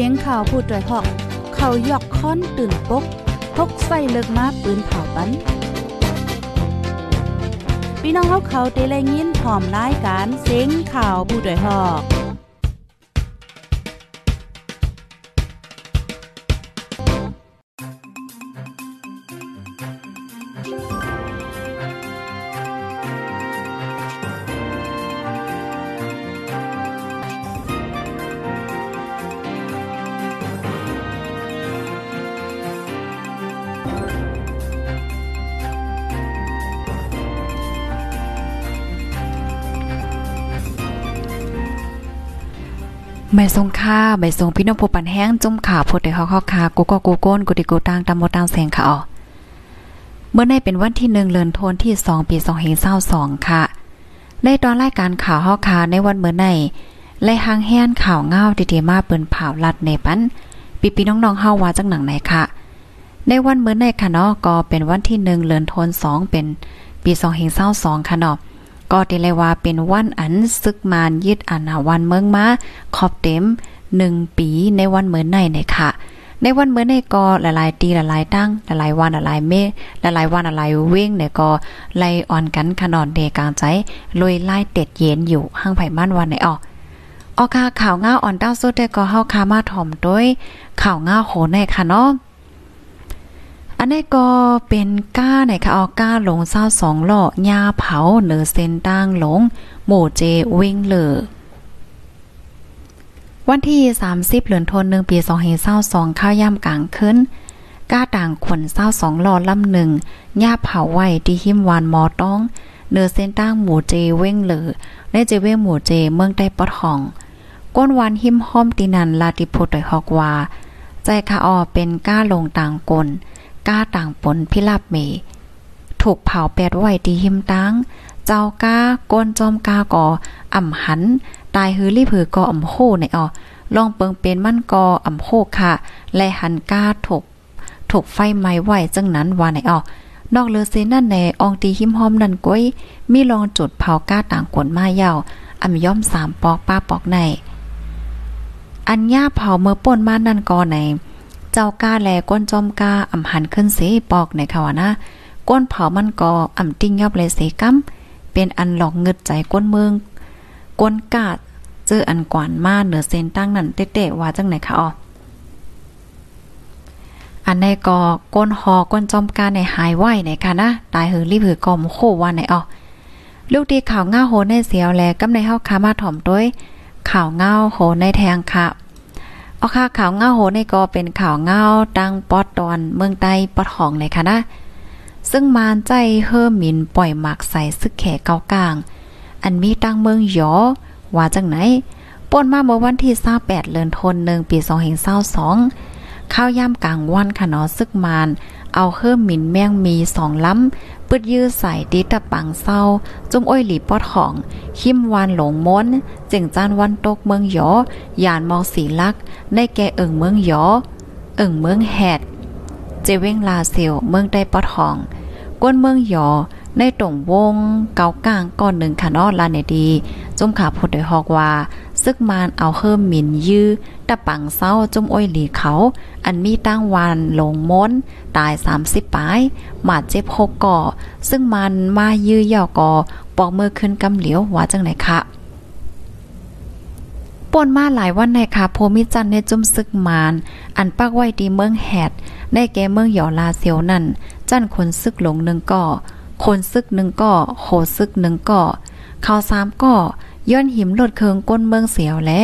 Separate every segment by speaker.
Speaker 1: สียงข่าวพูดด้วยหอก เขายอกค้อนตื่นปกพกใส่เลิกมาปืนเผาปันพี่น้องเขาเขาเตะแรงยินหอมรายการเสียงข่าวผู้ด้วยหอก
Speaker 2: ไม่ทรงค่าไม่ทรงพี่น้องผู้ปันแห้งจุ่มขาพดได้เฮาเข้าคากูก็กูโก้นกูดิกูตางตามโมตางแสงค่ะอ๋อเมื่อในเป็นวันที่1เดือนธันวาคมที่ 2 ปี2522ค่ะในตอนรายการข่าวเฮาคาในวันเมื่อในไล่หางแห้นข่าวเงาดีๆมาเปิ้นเผาลัดในปันปีปีน้องๆเฮาว่าจังหนังไหนค่ะ ในวันเมื่อในค่ะเนาะก็เป็นวันที่1เดือนธันวาคม2เป็นปี2522ค่ะเนาะ ก็ได้เลยว่าเป็นวันอันซึกมานยึดอนาวันเมืองมาขอบเต็มหนึ่งปีในวันเหมือนในเนี่ยค่ะ ในวันเหมือนในก็หลายๆตีหลายๆตั้งหลายๆวันหลายเมฆหลายๆวันหลายเว้งเนี่ยก็ไล่อ่อนกันขนอนเดกลางใจลุยไล่เต็ดเย็นอยู่ห้างไผ่ม่านวันไหนออกออกค่ะข่าวง่าอ่อนต้าสุดแต่ก็เฮาคามาถ่อมด้วยข่าวง่าโหในค่ะเนาะ อันนี้ก็เป็นก้าไหนคะเอาก้าหลงเศร้าสองหล่อยาเผาเหนือเส้นตั้งหลง หมู่เจวิ่งเหลือวันที่ 30เหลือนทนหนึ่งปี2522ข้าวย่ำกลางคืนก้าต่างขนเศร้าสองหล่อลำหนึ่งย่าเผาไหวที่หิมวานมอต้องเนื้อเส้นตั้งหมู่เจเว้งเหลือในเจเว้งหมู่เจเมืองใต้ปอดห้อง ก้นวันหิมห้อมตีนันลาติพุทธฮอกว่าใจคาออเป็นก้าลงต่างกล ก้าต่างปนพิลาบเม ถูกเผาแปดไว้ดีหิมตังเจ้าก้าก้นจอมก้าก่ออ่ำหัน ตายฮือรีบหือก่ออ่ำโหในออลองเปิงเป็นมั่นกออ่ำโหค่ะ และหันก้าถูกถูกไฟไหม้ไหวจังนั้นว่าในออนอกเลือเซนั่นแน่อองตีหิมหอมนั่นก้อยมีลองจุดเผาก้าต่างกวนมาเย่าอ่ำย่อมสามปอกป้าปอกในอันย่าเผาเมื่อป่นมานั่นกอใน เจ้าก้าแลก้นจอมกาอ่ำหันขึ้นเสปอกในค่ะว่านะก้นเผามันก็อ่ำติ้งยอบเลยเสกำเป็นอันหลอกเงึดใจก้นเมืองก้นกาดเจออันกวานมาเหนือเส้นตั้งนั่นเตะๆว่าจังไหนคะอ๋ออันในก็ก้นหอก้นจอมกาในหายไหวในค่ะนะตายหือรีบหือกอมโคว่าไหนอ๋อลูกดีข่าวง่าโหในเสียวแลกำในเฮาคามาถ่อมด้วยข่าวง่าโหในแทงค่ะ เอาค่ะข่าวเงาโหในก็เป็นข่าวเงาดังปอดตอนเมืองใต้ปอดของเลยค่ะนะ ซึ่งมานใจเฮิมมินปล่อยหมากใส่ซึกแขเกากลาง อันมีตั้งเมืองหยอว่าจังไหนป่นมาเมื่อวันที่28เดือนธันวาคมปี2522ข้าวย่ำกลางวันค่ะเนาะซึกมาน เอาเฮิมมินแมงมีสองล้ำปึดยื้อใส่ดิตะปังเศร้า จุ้มอ้อยหลีปอดของขิมวานหลงม้นเจิงจ้านวันตกเมืองหยอยานมองสีลักในแกเอิงเมืองหยอ เอิงเมืองแฮดเจเว้งลาเซียวเมืองได้ปอดของก้นเมืองหยอในตรงวงเกากลางก่อนหนึ่งค่ะนอลาเนดี จุ่มขาพูดโดยฮอกว่า ซึกมานเอาเฮิมหมินยื้อตะปังเศร้าจุ่มอ้อยหลีเขา อันมีตั้งวานลงม้น ตาย30ปลายหมาดเจ็บหกก่อ ซึ่งมันมายื้อย่อก่อปอกมือขึ้นกำเหลียวว่าจังไหนคะป่นมาหลายวันในค่ะโพมิจันในจุ่มซึกมาน อันปักไว้ดีเมืองแฮดในแกเมืองหยอลาเซียวนั่น จันคนซึกหลงหนึ่งก่อคนซึกหนึ่งก่อโคซึกหนึ่งก่อข่าวสามก่อ ย้อนหิมลดเคืองก้นเมืองเสียวและ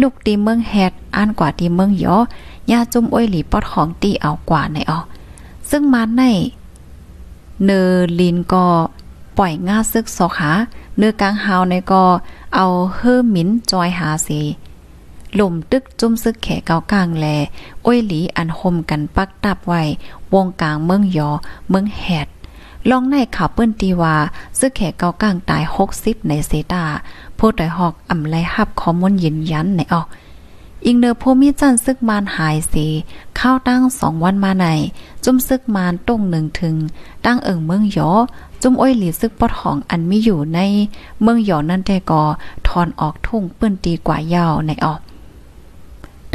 Speaker 2: ลูกตีเมืองแฮดอ่านกว่าตีเมืองยอยาจุ่มอ้อยหลีปอดของตีเอากว่าในออซึ่งมาในเนอลินก็ปล่อยง่าซึกสอขาเนื้อกลางหาวในก็เอาเฮือหมินจอยหาสีลมตึกจุ้มซึกแขเกากลางแล อ้อยหลีอันหมกันปักตับไว้ วงกลางเมืองยอ เมืองแฮด ลองในข่าวเปิ้นตีว่าซึกแขกเกากลางตาย 60 ในเซตาผู้ดอยหอกอ่ำไลฮับข้อมูลยืนยันในออกอิงเนอผู้มีจันซึกมานหายสีเข้าตั้งสองวันมาใน จุ่มซึกมานต้งหนึ่งถึง ตั้งเอิงเมืองยอ จุ่มอ้อยหลีซึกปอดของอันมีอยู่ใน เมืองยอนั่นแต่ก็ทอนออกทุ่งเปิ้นตีกว่ายาวในออก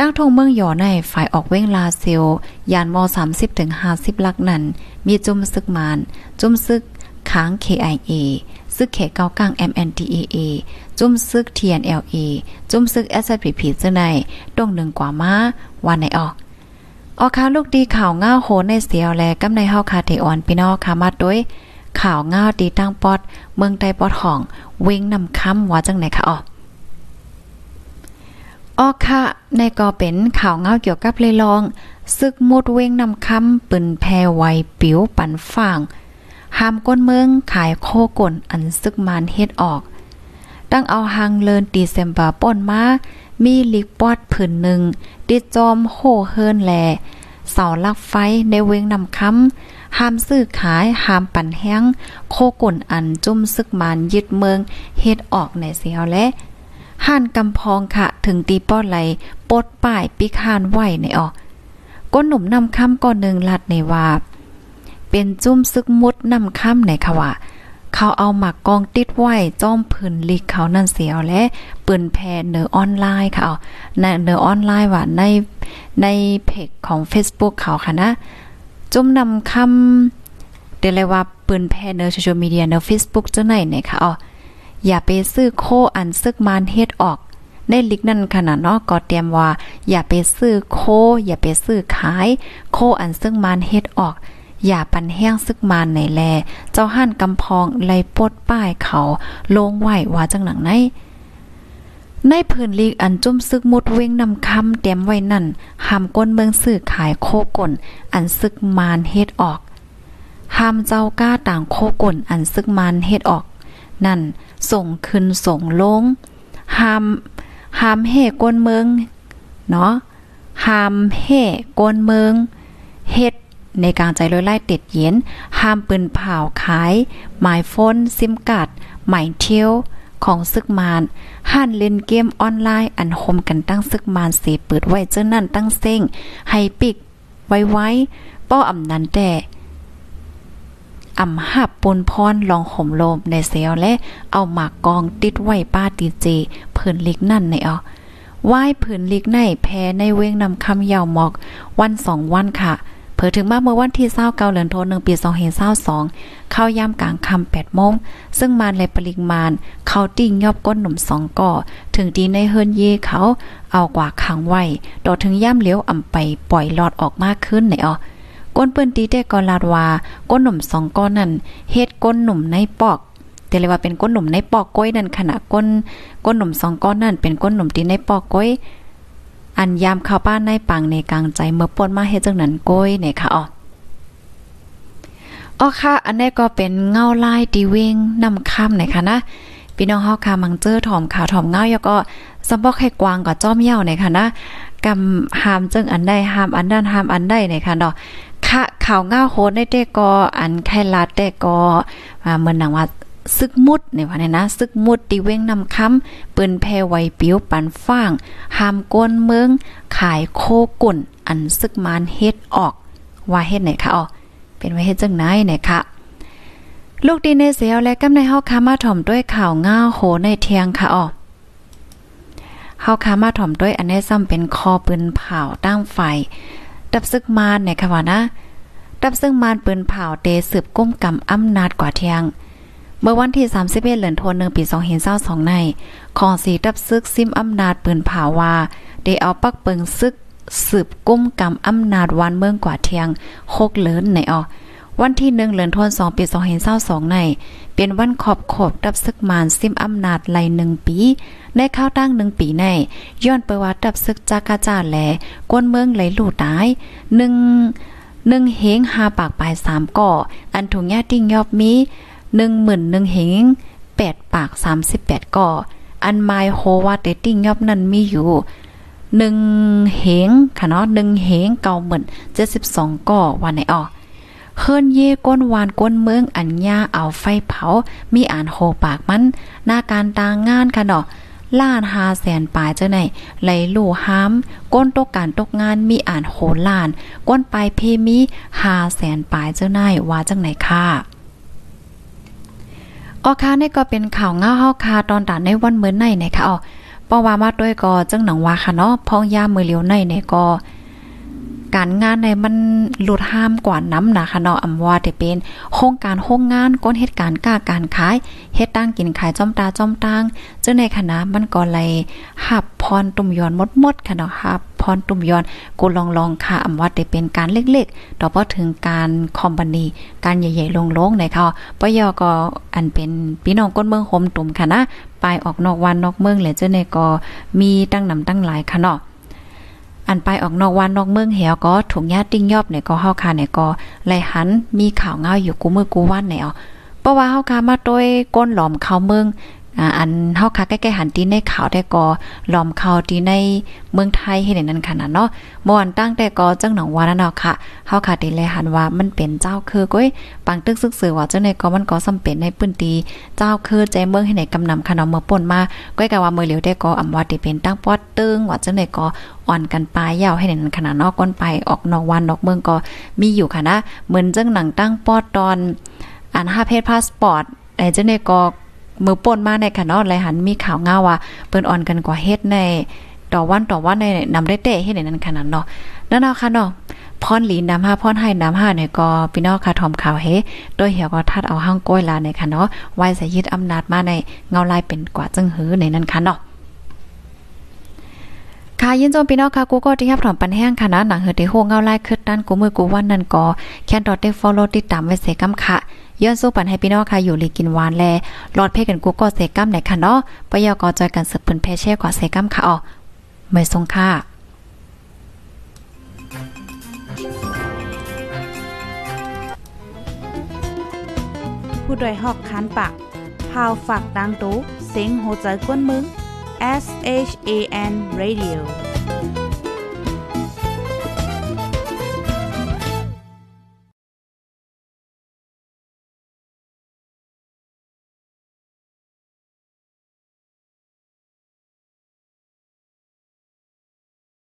Speaker 2: ตั้งทงเมืองหยอในฝ่ายออกเว้งลาเซลยานม30ถึง50 ลักนั้น มีจุ่มซึกมาน จุ่มซึกค้าง KIA ซึกเขเกากลาง MNDAA จุ่มซึก TNLA จุ่มซึก SPP เจ้าในตรงหนึ่งกว่ามาวันไหนออกออกข่าวลูกดีข่าวง่าโหในเสียวแลกำในเฮาคาเทออนพี่น้องค่ะมาด้วยข่าวง่าดีตั้งปอด เมืองใต้ปอดห้องเวงนำค้ำว่าจังไหนคะอ๋อ ออค่ะในก็เป็นข่าวเงาเกี่ยวกับเลยลอง ซึกมุดเวงนำคำปืนแพรไวปิ๋วปันฝ่งห้ามก้นเมืองขายโคก่นอันซึกมานเฮ็ดออก ตั้งเอาหางเลินดีเซมบาป้นมา มีลิกปอดผืนหนึ่งดิจอมโหเฮินแลเสาลักไฟในเวงนำคำห้ามซื้อขายห้ามปั่นแห้ง โคก่นอันจุ่มซึกมานยึดเมืองเฮ็ดออกในเสียวและ ห่านกำพองค่ะ ถึงตีป้อไหลปดป้ายปิคานไหวในออกก้นหนุ่มนำคำก่อนหนึ่งลัดในว่า เป็นจุ้มซึกมุดนำคำในค่ะว่าเขาเอาหมักกองติดไหวจ้อมพื้นลิกเขานั่นเสียวและปืนแพนเนอออนไลน์ค่ะในเนอออนไลน์ว่าในในเพจของ Facebook เขาค่ะนะ จุ้มนำคำเดี๋ยวเลยว่าปืนแพนเนอโซเชียลมีเดียเนอ Facebook เจ้าไหนเนี่ยค่ะอ๋อ อย่าไปซื้อโคอันซึกมานเฮ็ดออกในลิกนั่นขนาดเนาะก็เตรียมว่า อย่าไปซื้อโค อย่าไปซื้อขาย โคอันซึ่งมานเฮ็ดออก อย่าปันแห้งซึกมานในแล เจ้าห่านกำพองไลปดป้ายเขาลงไหวว่าจังหนังไหนในพื้นลีกอันจุ่มซึกมุดเว้งนำคำเตรียมไว้นั่นห้ามก้นเมืองซื้อขายโคก่นอันซึกมานเฮ็ดออกห้ามเจ้าก้าต่างโคก่นอันซึกมานเฮ็ดออก นั่นส่งขึ้นส่งลงหามหามเฮ่กวนเมืองเนาะหามเฮ่กวนเมืองเฮ็ดในการใจลอยไล่เติดเย็นห้ามปืนเผาขาย หมายฟนซิมกัดหมายเที่ยวของซึกมานห้านเล่นเกมออนไลน์อันคมกันตั้งซึกมานเสเปิดไว้เจ้านั่นตั้งเซ้งให้ปิกไว้ไว้ป้ออำนันแต่ อ่ำหับปนพรลองห่มลมในเสียวและเอาหมากกองติดไว้ป้าตีเจเพิ่นลิกนั่นในเอาไหว้ผืนลิกในแพ้ในเว้งนำคำยาวหมอก วันสองวันค่ะ เผอถึงมาเมื่อวันที่เศร้าเกาเหลือนโทนหนึ่งปีสองเห็นเศร้าสองเข้าย่ำกลางคำแปดโมง ซึ่งมานและปริมานเขาติ้งยอบก้นหนุ่มสองก่อ ถึงดีในเฮิรนเย่เขาเอากว่าขังไว้ดอถึงย่ำเลี้ยวอ่ำไปปล่อยหลอดออกมากขึ้นในอ๋อ ก้นเปิ้นตีได้กอลาดว่าก้นหนุ่มสองก้อนนั่นเฮ็ดก้นหนุ่มในปอกแต่เลยว่าเป็นก้นหนุ่มในปอกก้อยนั่นขณะก้นก้นหนุ่มสองก้อนนั่นเป็นก้นหนุ่มตีในปอกก้อยอันยามข้าวป้านในปังในกลางใจเมื่อป่นมาเฮ็ดจังนั้นก้อยเนี่ยค่ะอ๋ออ๋อค่ะ อันนี้ก็เป็นเงาลายตีเวงนำค่ำไหนคะนะ พี่น้องเฮาค่ะมังเจอถ่อมข่าวถ่อมเงาแล้วก็สมบอกให้กวางกับจ้อมเหี่ยวไหนค่ะนะกำหามจึงอันใดหามอันนั้นหามอันใดไหนค่ะเนาะ ค่ะข่าวง่าโหดได้แต่ก็อันไข่ลาดแต่ก็อ่าเหมือนหนังว่าซึกมุดเนี่ยว่าเนี่ยนะซึกมุดตีเว้งนำคำปืนแพไวปิ้วปันฟ้างหามก้นเมืองขายโคกุ่น อันซึกมานเฮ็ดออก ว่าเฮ็ดไหนคะอ๋อเป็นว่าเฮ็ดจังไหนไหนคะลูกดีในเสียวและกำในเฮาคามาถ่อมด้วยข่าวง่าโหในเทียงค่ะอ๋อเฮาคามาถ่อมด้วยอันนี้ซ้ำเป็นคอปืนเผาตั้งไฟ ดับซึกมานในค่ะว่านะ ดับซึ่งมานปืนเผาเตสืบก้มกำอำนาจกว่าเทียง เมื่อวันที่31เหลือนโทนวาคมปี2022ใน ของสีดับซึกซิมอำนาจปืนเผาว่าได้เอาปักเปิงซึกสืบก้มกำอำนาจวันเมืองกว่าเทียงโคกเลินในออ วันที่1เดือนธันวาคมปี2022ใน เป็นวันขอบขอบดับซึกมานซิมอำนาจไหล1ปีในข้าวตั้งหนึ่งปีใน ย้อนไปว่าดับซึกจากาจาแหลกวนเมืองไหลหลู่ตายหนึ่งหนึ่งเฮงหาปากปลายสามก่อ อันถุงยาติ้งยอบมีหนึ่งหมื่นหนึ่งเฮงแปดปากสามสิบแปดก่อ อันไมโฮวาเตติ้งยอบนั้นมีอยู่หนึ่งเหงค่ะเนาะหนึ่งเหงเก่าเหมือนเจ็ดสิบสองก่อวันไหนอ๋อ เฮิรนเย่ก้นวานก้นเมืองอัญญาเอาไฟเผา มีอ่านโหปากมัน หน้าการตางงานค่ะเนาะล้านหาแสนปลายเจ้าไหนไหลลู่ห้าม ก้นตกการตกงานมีอ่านโหล้าน ก้นปลายเพมีหาแสนปลายเจ้าไหนว่าจังไหนค่ะออคานี่ก็เป็นข่าวง่าเฮาคาตอนตาในวันเมื่อไหนนะคะอ๋อป้อว่ามาด้วยก็จังหนังว่าค่ะเนาะพองยามมือเหลียวในเนี่ยก็ การงานในมันหลุดห้ามกว่าน้ำนะคะเนาะอำว่าแต่เป็นโครงการโครงงานก้นเหตุการณ์กล้าการขายเฮ็ดตั้งกินขายจ้อมตาจ้อมตังจึงในคณะมันก็เลยหับพรตุ่มยอนหมดค่ะเนาะหับพรตุ่มยอนกูลองลองค่ะอำว่าแต่เป็นการเล็กๆ ต่อพอถึงการคอมพานีการใหญ่ๆลงๆในเขาปยอก็อันเป็นพี่น้องก้นเมืองโฮมตุ่มค่ะนะไปออกนอกวันนอกเมืองและเจ้าในก็มีตั้งนำตั้งหลายค่ะเนาะ อันไปออกนอกวันนอกเมืองเหวก็ถุงยาติ้งยอบเนี่ยก็เฮาคาเนี่ยก็ไลหันมีข่าวเงาอยู่กูมือกูวันเนี่ยเพราะว่าเฮาคามาโดยก้นหลอมเข้าเมือง อันเฮาคาใกล้ๆหันตีในข่าวได้ก็หลอมเข้าตีในเมืองไทยให้ได้นั่นขนาดเนาะเมื่อวันตั้งแต่ก็จังหนองวานั่นเนาะค่ะเฮาคาตีเลยหันว่ามันเป็นเจ้าคือก้อยปังตึกซึกสือว่าจังในก็มันก็สำเป็นในปื้นตีเจ้าคือใจเมืองให้ในกำนำขนมเมื่อป่นมาก้อยกะว่ามือเหลียวได้ก็อำว่าที่เป็นตั้งปอดตึงว่าจังในก็อ่อนกันปลายยาวให้ในนั้นขนาดนอกก้นไปออกนอกวันนอกเมืองก็มีอยู่ค่ะนะเหมือนจังหนังตั้งปอดตอนอัน5เพศพาสปอร์ตไอ้จังในก็ มือป่นมาในค่ะเนาะไรหันมีข่าวเงาว่าเปิ้นอ่อนกันกว่าเฮ็ดในต่อวันต่อวันในนำได้เตะเฮ็ดในนั้นขนาดเนาะนั่นเอาค่ะเนาะพรหลีน้ำห้าพรให้น้ำห้าเนี่ยก็พี่น้องค่ะทอมข่าวเฮโดยเหี่ยวก็ทัดเอาห้างก้อยลาในค่ะเนาะไว้ใสยึดอำนาจมาในเงาลายเป็นกว่าจึงหือในนั้นค่ะเนาะ ค่ะยินจมพี่น้องค่ะกูก็ที่รับถอมปันแห้งค่ะนะหนังเฮติโฮเงาไลายคึดด้านกูมือกูวันนั่นก็แค่ดอทได้ follow ติดตามไว้เสกำค่ะย้อนสู้ปันให้พี่น้องค่ะอยู่ลีกินหวานแลหลอดเพกันกูก็เสกัมไหนค่ะเนาะปยกอจอยกันสืบเพิ่นเพเช่กว่าเสกัมค่ะอ๋อไม่ทรงค่ะ
Speaker 1: ผู้ดยหอกคันปากพาวฝากดังตู้เซ็งโหใจกวนมึง S H A N Radio